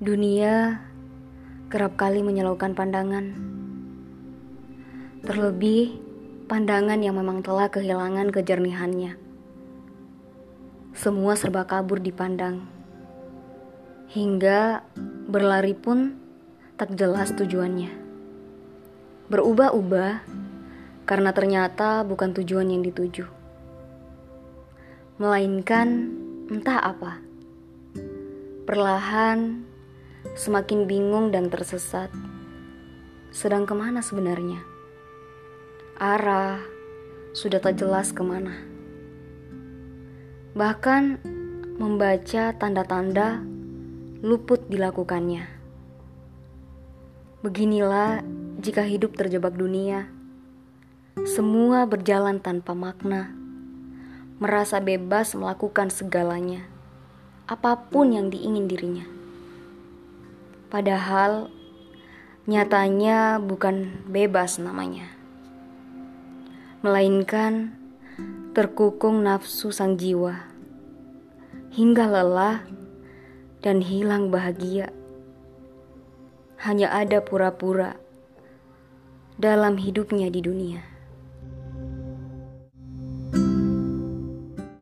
Dunia kerap kali menyelaukan pandangan. Terlebih pandangan yang memang telah kehilangan kejernihannya. Semua serba kabur dipandang. Hingga berlari pun tak jelas tujuannya. Berubah-ubah karena ternyata bukan tujuan yang dituju. Melainkan entah apa. Perlahan semakin bingung dan tersesat. Sedang ke mana sebenarnya? Arah sudah tak jelas ke mana. Bahkan membaca tanda-tanda luput dilakukannya. Beginilah jika hidup terjebak dunia. Semua berjalan tanpa makna. Merasa bebas melakukan segalanya. Apa pun yang diingin dirinya. Padahal nyatanya bukan bebas namanya. Melainkan terkukung nafsu sang jiwa. Hingga lelah dan hilang bahagia. Hanya ada pura-pura dalam hidupnya di dunia.